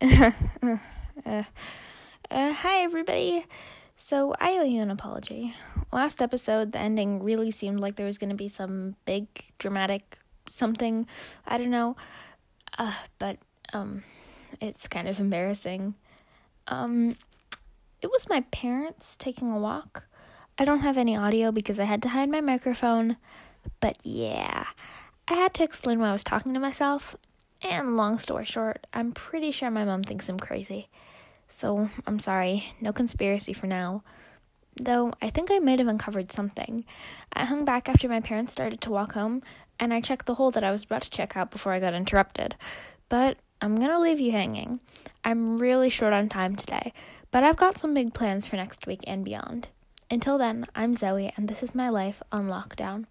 uh, uh, hi, everybody. So, I owe you an apology. Last episode, the ending really seemed like there was going to be some big, dramatic something. I don't know. Uh, but, um, it's kind of embarrassing. Um, it was my parents taking a walk. I don't have any audio because I had to hide my microphone. But yeah, I had to explain why I was talking to myself, and long story short, I'm pretty sure my mom thinks I'm crazy. So I'm sorry, no conspiracy for now. Though I think I might have uncovered something. I hung back after my parents started to walk home, and I checked the hole that I was about to check out before I got interrupted. But I'm gonna leave you hanging. I'm really short on time today, but I've got some big plans for next week and beyond. Until then, I'm Zoe, and this is my life on lockdown.